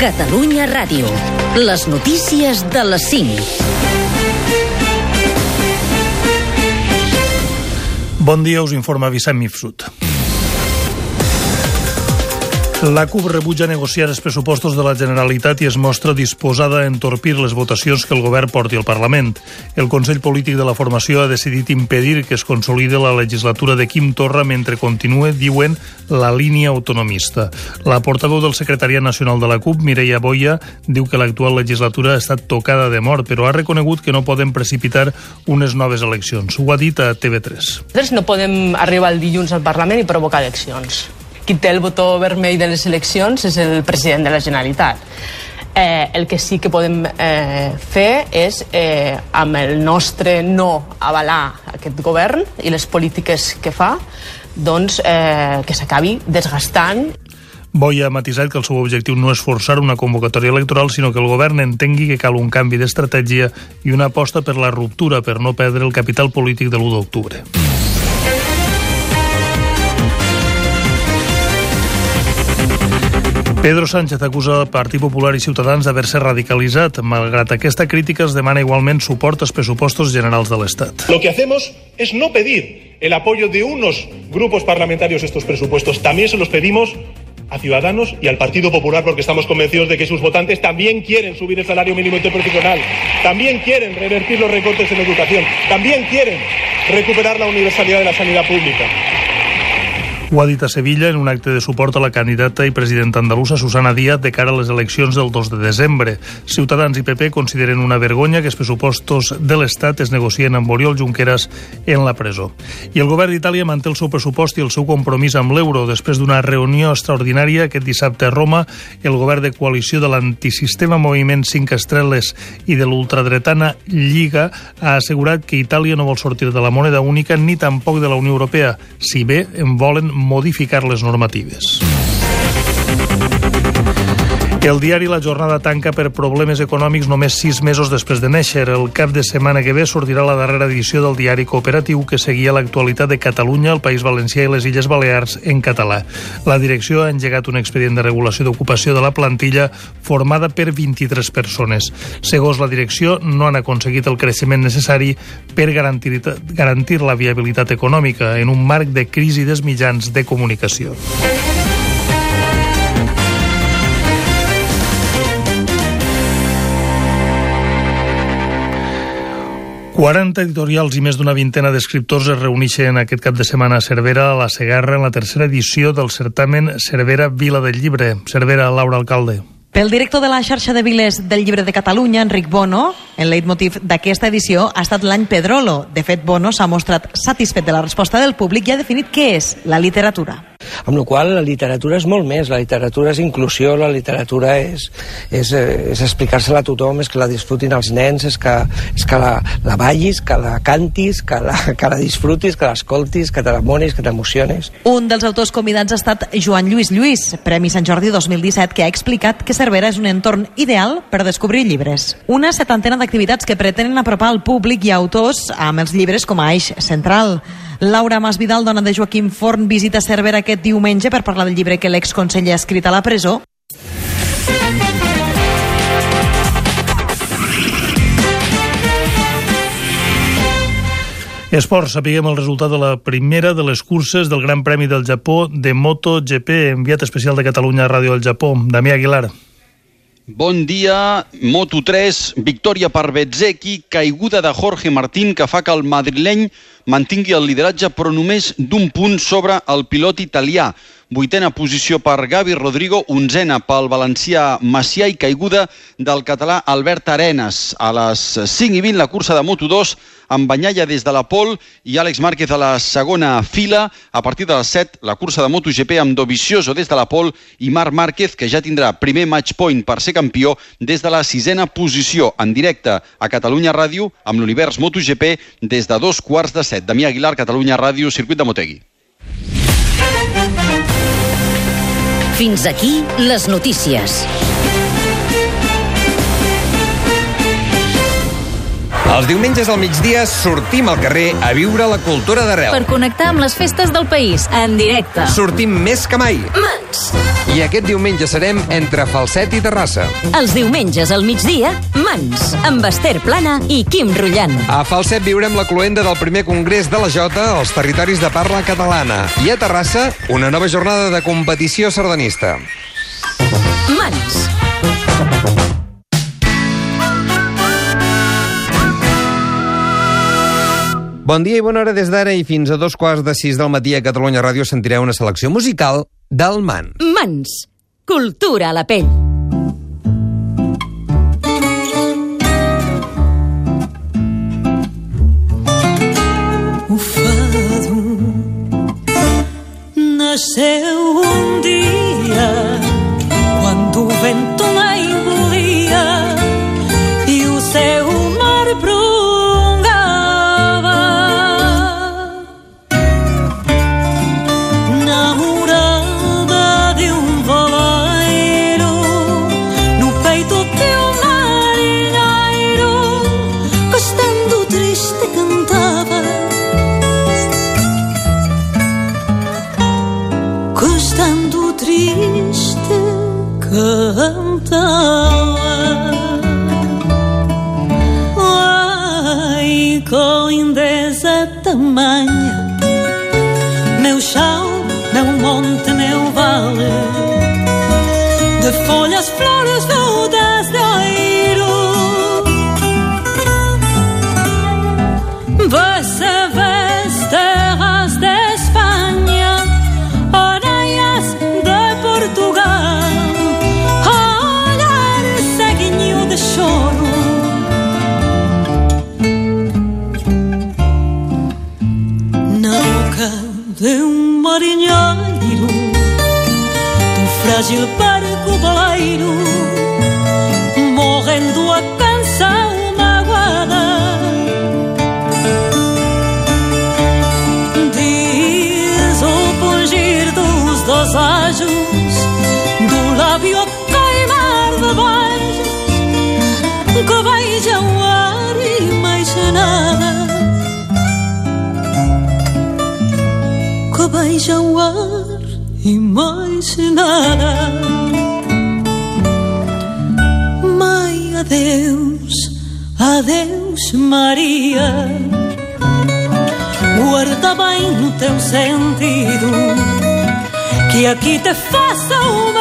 Catalunya Ràdio. Les notícies de les 5. Bon dia, us informa Vicent Mifsut. La CUP rebutja negociar els pressupostos de la Generalitat i es mostra disposada a entorpir les votacions que el govern porti al Parlament. El Consell Polític de la Formació ha decidit impedir que es consolide la legislatura de Quim Torra mentre continue, diuen, la línia autonomista. La portaveu del Secretariat Nacional de la CUP, Mireia Boia, diu que l'actual legislatura ha estat tocada de mort, però ha reconegut que no poden precipitar unes noves eleccions. Ho ha dit a TV3. Nosaltres no podem arribar el dilluns al Parlament i provocar eleccions qui té el botó vermell de les eleccions és el president de la Generalitat. Eh, el que sí que podem eh, fer és, eh, amb el nostre no avalar aquest govern i les polítiques que fa, doncs eh, que s'acabi desgastant Boi ha matisat que el seu objectiu no és forçar una convocatòria electoral, sinó que el govern entengui que cal un canvi d'estratègia i una aposta per la ruptura per no perdre el capital polític de l'1 d'octubre. Pedro Sánchez acusa el Partit Popular i Ciutadans d'haver-se radicalitzat. Malgrat aquesta crítica, es demana igualment suport als pressupostos generals de l'Estat. Lo que hacemos es no pedir el apoyo de unos grupos parlamentarios a estos presupuestos. También se los pedimos a Ciudadanos y al Partido Popular porque estamos convencidos de que sus votantes también quieren subir el salario mínimo interprofesional, también quieren revertir los recortes en educación, también quieren recuperar la universalidad de la sanidad pública. Ho ha dit a Sevilla en un acte de suport a la candidata i presidenta andalusa Susana Díaz de cara a les eleccions del 2 de desembre. Ciutadans i PP consideren una vergonya que els pressupostos de l'Estat es negocien amb Oriol Junqueras en la presó. I el govern d'Itàlia manté el seu pressupost i el seu compromís amb l'euro. Després d'una reunió extraordinària aquest dissabte a Roma, el govern de coalició de l'antisistema Moviment 5 Estreles i de l'ultradretana Lliga ha assegurat que Itàlia no vol sortir de la moneda única ni tampoc de la Unió Europea, si bé en volen modificar les normatives. El diari La Jornada tanca per problemes econòmics només sis mesos després de néixer. El cap de setmana que ve sortirà la darrera edició del diari cooperatiu que seguia l'actualitat de Catalunya, el País Valencià i les Illes Balears en català. La direcció ha engegat un expedient de regulació d'ocupació de la plantilla formada per 23 persones. Segons la direcció, no han aconseguit el creixement necessari per garantir, garantir la viabilitat econòmica en un marc de crisi dels mitjans de comunicació. 40 editorials i més d'una vintena d'escriptors es reuneixen aquest cap de setmana a Cervera, a la Segarra, en la tercera edició del certamen Cervera Vila del Llibre. Cervera, Laura Alcalde. Pel director de la xarxa de viles del llibre de Catalunya, Enric Bono, el leitmotiv d'aquesta edició ha estat l'any Pedrolo. De fet, Bono s'ha mostrat satisfet de la resposta del públic i ha definit què és la literatura. Amb la qual la literatura és molt més, la literatura és inclusió, la literatura és, és, eh, és explicar-se-la a tothom, és que la disfrutin els nens, és que, és que la, la ballis, que la cantis, que la, que la disfrutis, que l'escoltis, que te l'emonis, que t'emociones. Un dels autors convidats ha estat Joan Lluís Lluís, Premi Sant Jordi 2017, que ha explicat que Cervera és un entorn ideal per descobrir llibres. Una setantena d'activitats que pretenen apropar al públic i autors amb els llibres com a eix central. Laura Masvidal, dona de Joaquim Forn, visita Cervera aquest diumenge per parlar del llibre que l'exconseller ha escrit a la presó. Esports, sapiguem el resultat de la primera de les curses del Gran Premi del Japó de MotoGP, enviat especial de Catalunya a Ràdio del Japó. Damià Aguilar. Bon dia, Moto3, victòria per Bezzecchi, caiguda de Jorge Martín que fa que el madrileny mantingui el lideratge però només d'un punt sobre el pilot italià. Vuitena posició per Gavi Rodrigo, onzena pel valencià Macià i caiguda del català Albert Arenas. A les 5 i 20 la cursa de Moto2 amb Banyalla des de la Pol i Àlex Márquez a la segona fila. A partir de les 7 la cursa de MotoGP amb Dovizioso des de la Pol i Marc Márquez que ja tindrà primer match point per ser campió des de la sisena posició en directe a Catalunya Ràdio amb l'univers MotoGP des de dos quarts de set. Damià Aguilar, Catalunya Ràdio, Circuit de Motegui. Fins aquí les notícies. Els diumenges al migdia sortim al carrer a viure la cultura d'arrel. Per connectar amb les festes del país, en directe. Sortim més que mai. Mans! I aquest diumenge serem entre Falset i Terrassa. Els diumenges al migdia, Mans, amb Esther Plana i Quim Rullant. A Falset viurem la cluenda del primer congrés de la Jota als territoris de parla catalana. I a Terrassa, una nova jornada de competició sardanista. Mans, Bon dia i bona hora des d'ara i fins a dos quarts de sis del matí a Catalunya Ràdio sentireu una selecció musical del Man. Mans, cultura a la pell. Beijam o ar e mais nada Mãe, adeus, adeus Maria. Guarda bem no teu sentido Que aqui te faça uma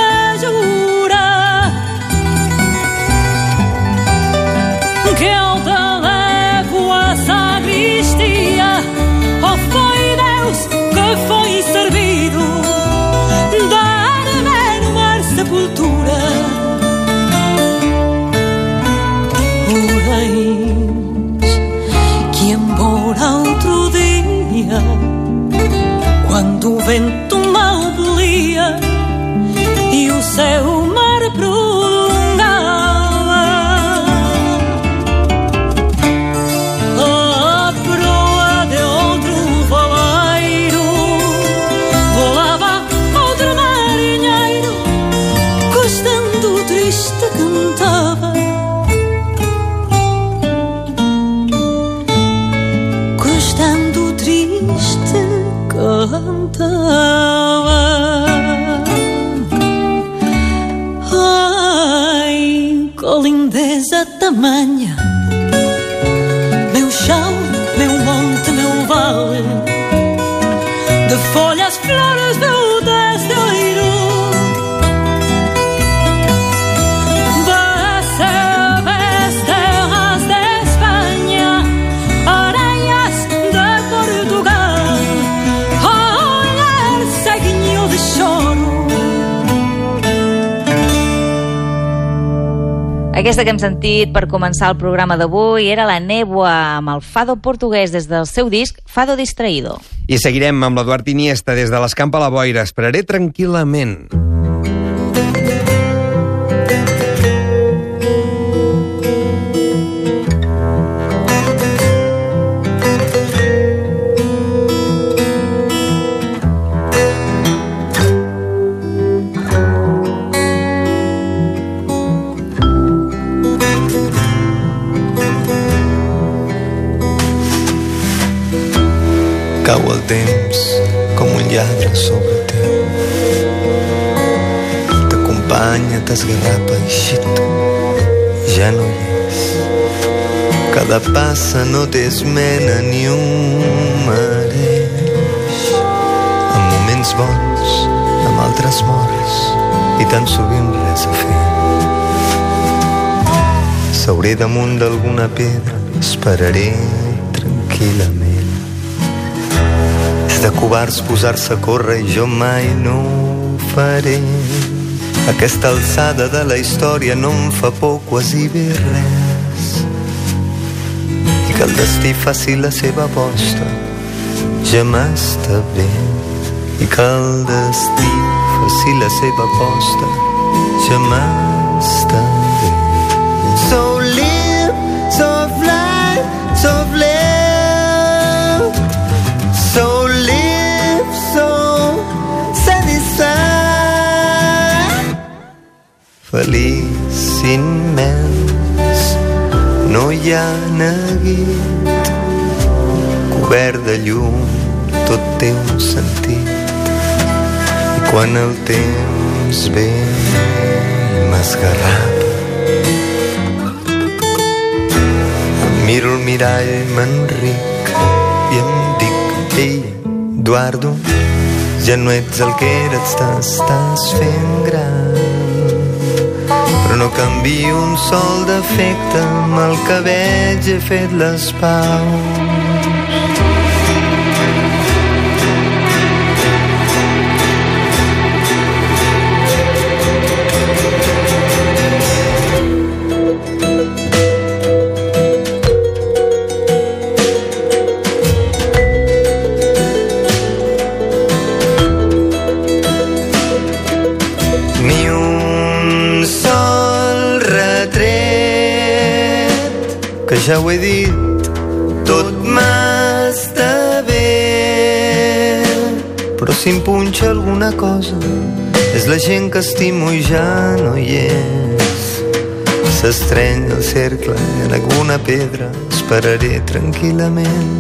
flores, Aquesta que hem sentit per començar el programa d'avui era la Néboa amb el Fado portuguès des del seu disc Fado Distraído. I seguirem amb l'Eduard Iniesta des de l'Escamp a la Boira. Esperaré tranquil·lament. Banya, t'esgarrapa i xit, ja no hi és. Cada passa no té esmena ni un mereix. En moments bons, amb altres morts, i tan sovint res a fer. Seuré damunt d'alguna pedra, esperaré tranquil·lament. És de covards posar-se a córrer i jo mai no ho faré. Aquesta alçada de la història no em fa por quasi bé res. I que el destí faci la seva aposta ja m'està bé. I que el destí faci la seva aposta ja m'està bé. So live, so fly, so live. Feliç immens, no hi ha neguit. Cobert de llum, tot té un sentit. I quan el temps ve m'esgarrapa, miro al mirall, m'enric i em dic, ei, Eduardo, ja no ets el que eres, t'estàs fent gran. Però no canvio un sol defecte, amb el que veig he fet les paus. Ja ho he dit tot m'està bé però si em punxa alguna cosa és la gent que estimo i ja no hi és s'estreny el cercle en alguna pedra esperaré tranquil·lament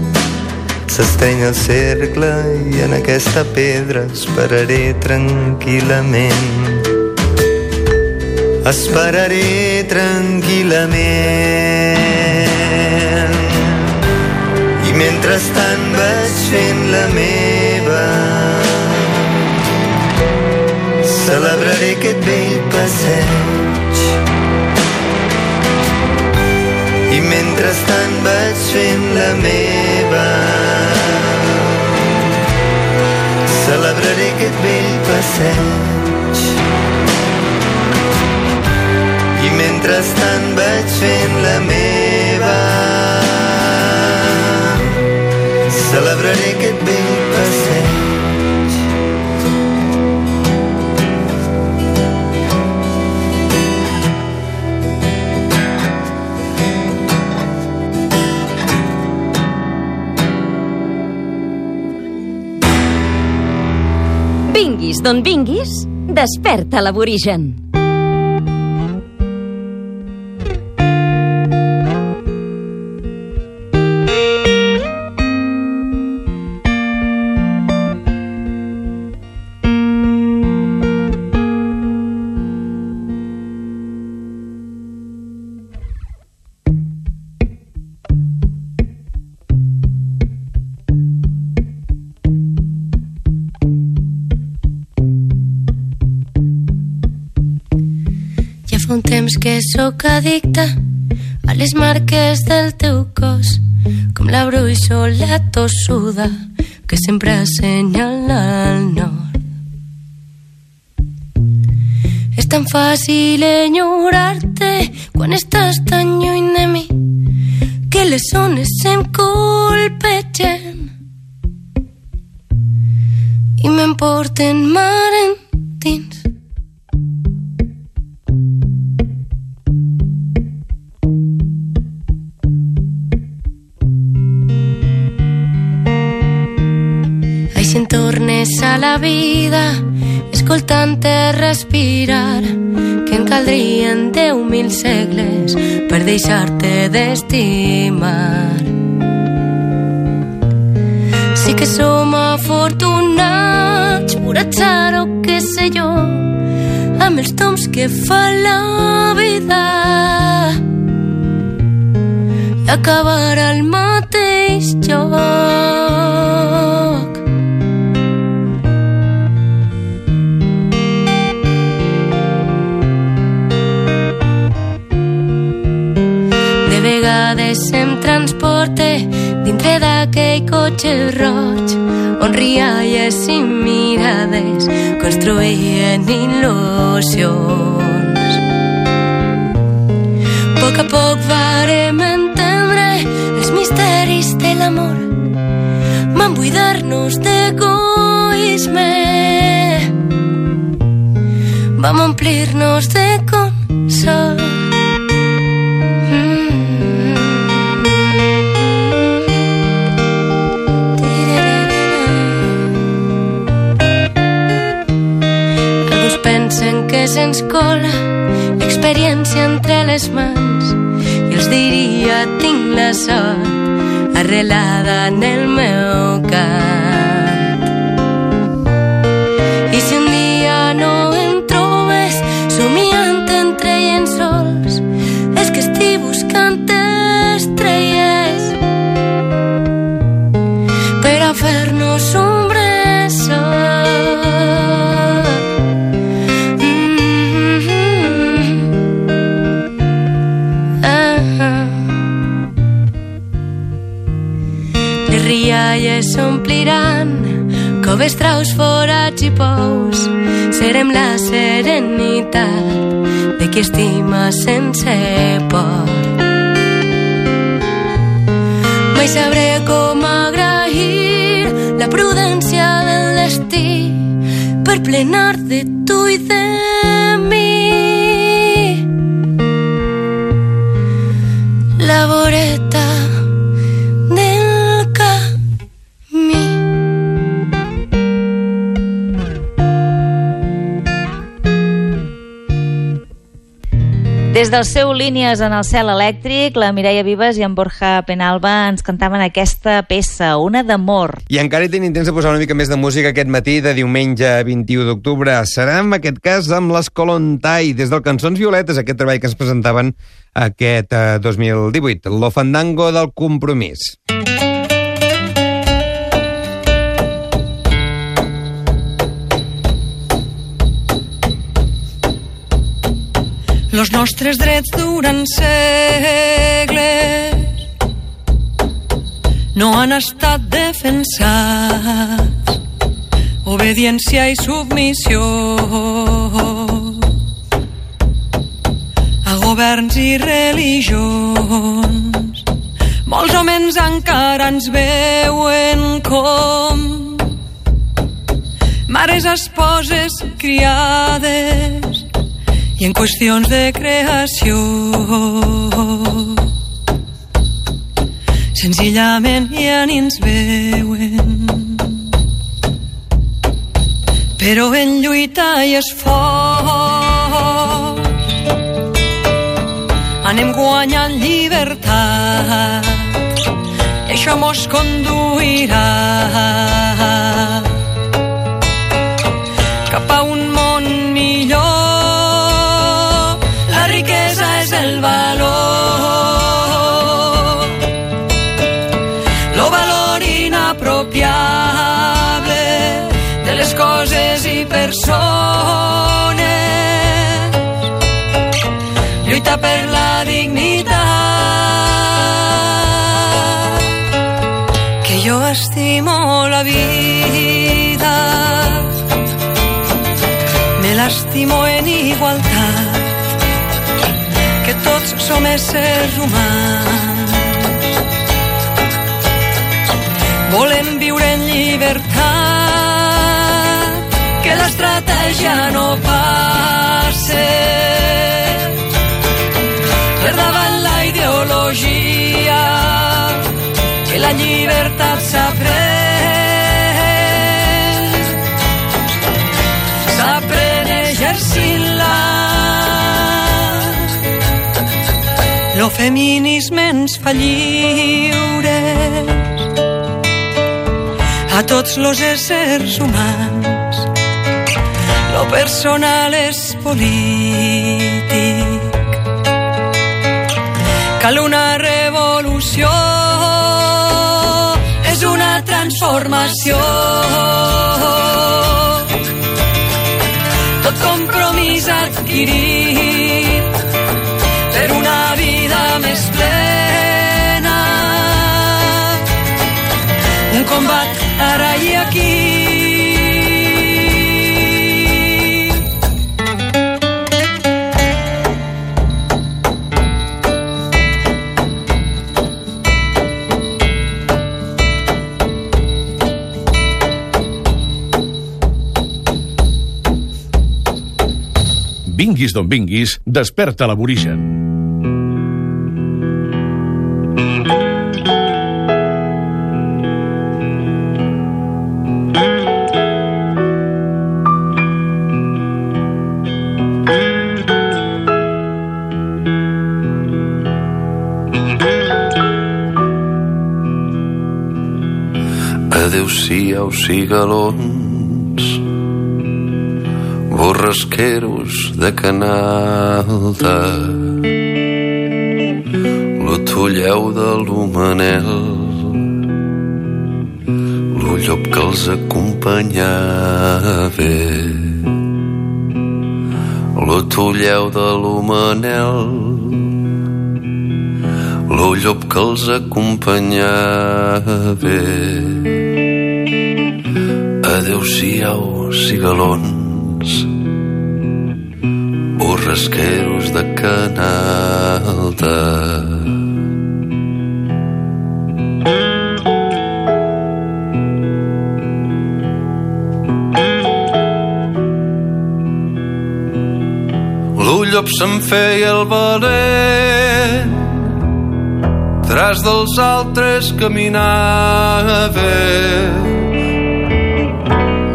S'estreny el cercle i en aquesta pedra esperaré tranquil·lament. Esperaré tranquil·lament. Mentrestant vaig fent la meva celebraré aquest vell passeig. I mentrestant vaig fent la meva celebraré aquest vell passeig. I mentrestant vaig fent la meva Vinguis d'on vinguis, desperta l'aborigen. Addicte a les marques del teu cos, com la bruixola tossuda que sempre assenyala al nord. És tan fàcil enyorar-te quan estàs tan lluny de mi que les ones em colpegen i m'emporten mar endins. Tornes a la vida, escoltant-te respirar, que en caldrien deu mil segles per deixar-te d'estimar. Sí que som afortunats, por atzar o qué sé yo, amb els toms que fa la vida i acabar al mateix lloc. Transporte dintre d'aquell cotxe roig on rialles i mirades construïen il·lusions. A poc a poc varem entendre els misteris de l'amor. Vam buidar-nos d'egoisme. Vam omplir-nos de consol. Pensen que se'ns cola l'experiència entre les mans i els diria tinc la sort arrelada en el meu cant. Coves, traus, forats i pous. Serem la serenitat de qui estima sense por. Mai sabré com agrair la prudència del destí per plenar de tu i de mi. Des del seu Línies en el cel elèctric, la Mireia Vives i en Borja Penalba ens cantaven aquesta peça, una d'amor. I encara hi tenim temps de posar una mica més de música aquest matí de diumenge 21 d'octubre. Serà en aquest cas amb les Colontai, des del Cançons Violetes, aquest treball que ens presentaven aquest eh, 2018, Lo Fandango del Compromís. Los nostres drets durant segles no han estat defensats. Obediència i submissió a governs i religions. Molts homes encara ens veuen com mares, esposes, criades i en qüestions de creació. Senzillament ja ni ens veuen. Però en lluita i esforç anem guanyant llibertat. I això mos conduirà per la dignitat. Que jo estimo la vida. Me l'estimo en igualtat. Que tots som éssers humans. Volem viure en llibertat. Que l'estratègia no passe per davant la ideologia que la llibertat s'aprèn s'aprèn exercint-la feminisme ens fa lliures a tots los éssers humans. lo personal és polític. Cal una revolució, és una transformació. Tot compromís adquirit per una vida més plena. Un combat ara i aquí. Vinguis d'on vinguis, desperta l'aborigen. Adéu-siau, cigalons, borrasqueros de canalta, l'otolleu de l'humanel, l'ullop que els acompanyava. L'otolleu de l'humanel, l'ullop que els acompanyava. Adéu-siau, cigalons, borrasqueros de canalta. L'ullop se'n feia el valent. Tras dels altres caminava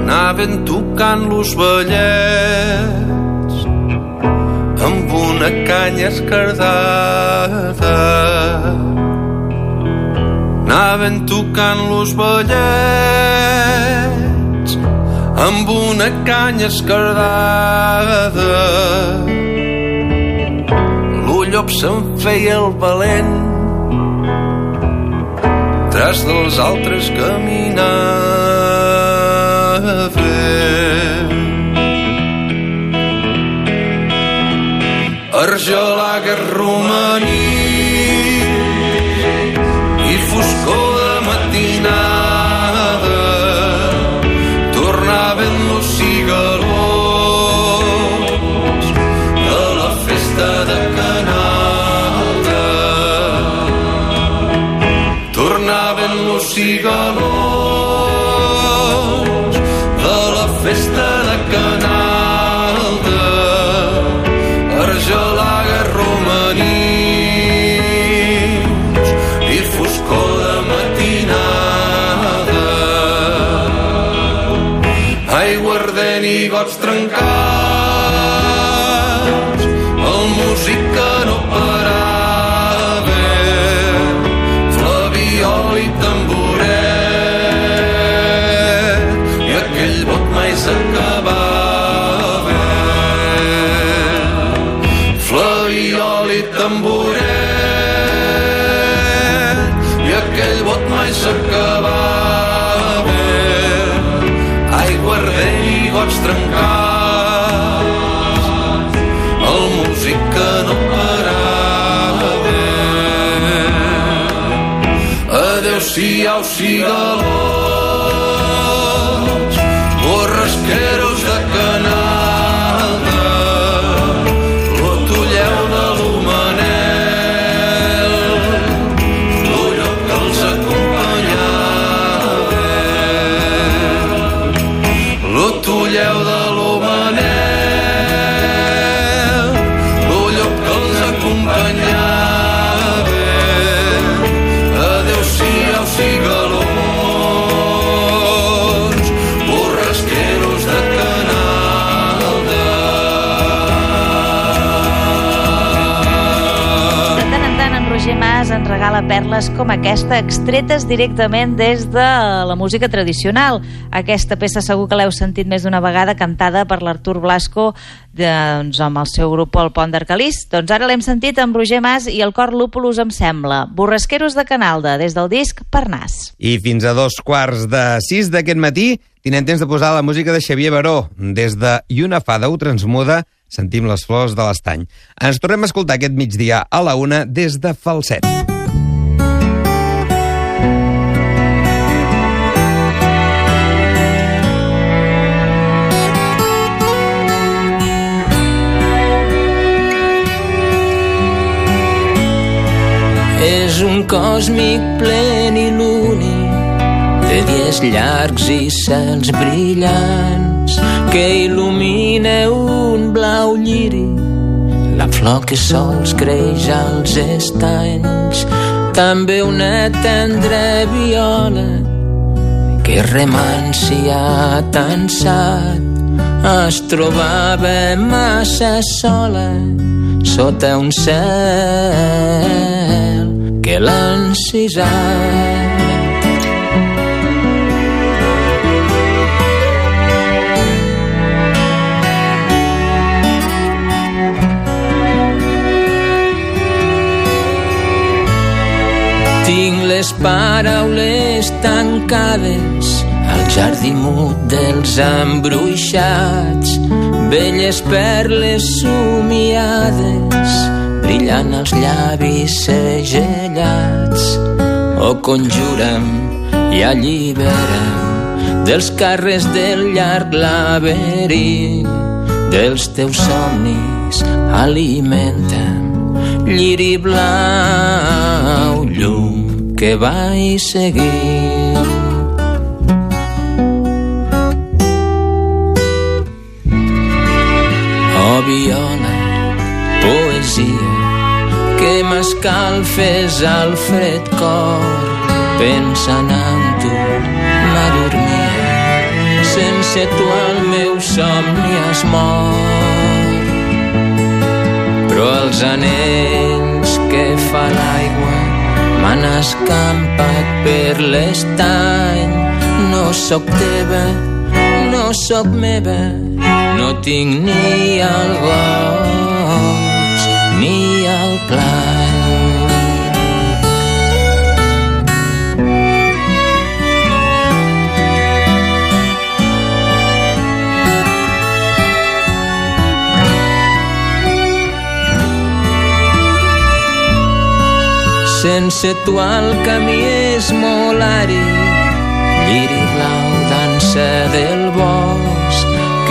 anaven tocant los ballets una canya escardada anaven tocant los ballets amb una canya escardada l'ullop se'n feia el valent tras dels altres caminava. Argelagues romaní aiguardent i gots trencats trencats el músic que no parava. Adéu-siau, cigalons, com aquesta, extretes directament des de la música tradicional. Aquesta peça segur que l'heu sentit més d'una vegada cantada per l'Artur Blasco doncs, amb el seu grup El Pont d'Arcalís. Doncs ara l'hem sentit amb Roger Mas i el cor Lúpulus em sembla. Borrasqueros de Canalda, des del disc Parnàs. I fins a dos quarts de sis d'aquest matí tindrem temps de posar la música de Xavier Baró. Des de I una fada ho transmuda, sentim les flors de l'estany. Ens tornem a escoltar aquest migdia a la una des de Falset. És un còsmic pleniluni de dies llargs i cels brillants que il·lumina un blau lliri. La flor que sols creix als estanys també una tendra viola que remancia tansat es trobava massa sola sota un cel que. Tinc les paraules tancades jardí mut dels embruixats, velles perles somiades, brillant els llavis segellats. O conjura'm i allibera'm dels carres del llarg laberint, dels teus somnis alimenta'm lliri blau, llum que va i seguint. Viola, poesia, que m'escalfes al fred cor, pensant en tu m'adormia. Sense tu el meu somni es mor però els anells que fa l'aigua m'han escampat per l'estany. No sóc teva, no sóc meva, no tinc ni el goig ni el plany. Sense tu el camí és molt àrid, lliri blau dansa del bosc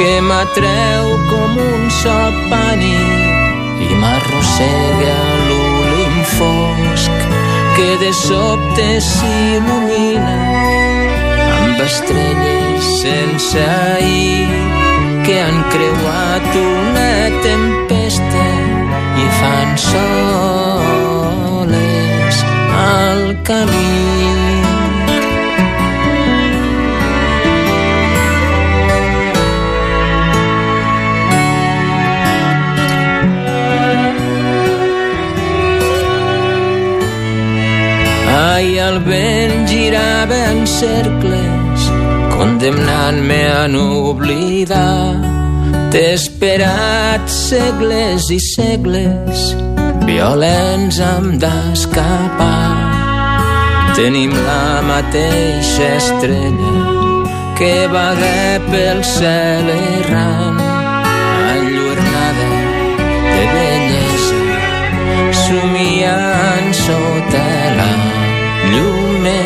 que m'atreu com un so pànic i m'arrossega a l'úlim fosc que de sobte s'il·lumina amb estrelles sense ahir que han creuat una tempesta i fan soles al camí. Ai, el vent girava en cercles, condemnant-me a no oblidar. T'he esperat segles i segles, violents em d'escapar. Tenim la mateixa estrella que vaga pel cel errant,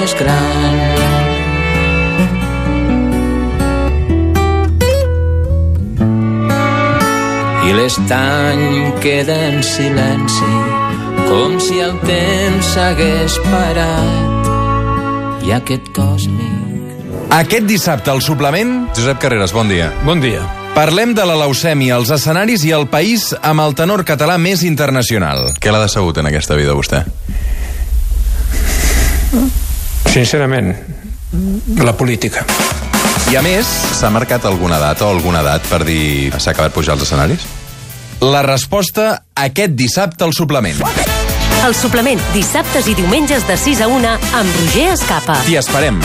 més gran. I l'estany queda en silenci, com si el temps s'hagués parat. I aquest còsmic Aquest dissabte al suplement... Josep Carreras, bon dia. Bon dia. Parlem de la leucèmia, els escenaris i el país amb el tenor català més internacional. Què l'ha decebut en aquesta vida, vostè? Sincerament, la política. I a més... S'ha marcat alguna data o alguna edat per dir s'ha acabat pujar als escenaris? La resposta aquest dissabte al suplement. El suplement, dissabtes i diumenges de 6 a 1 amb Roger Escapa. T'hi esperem.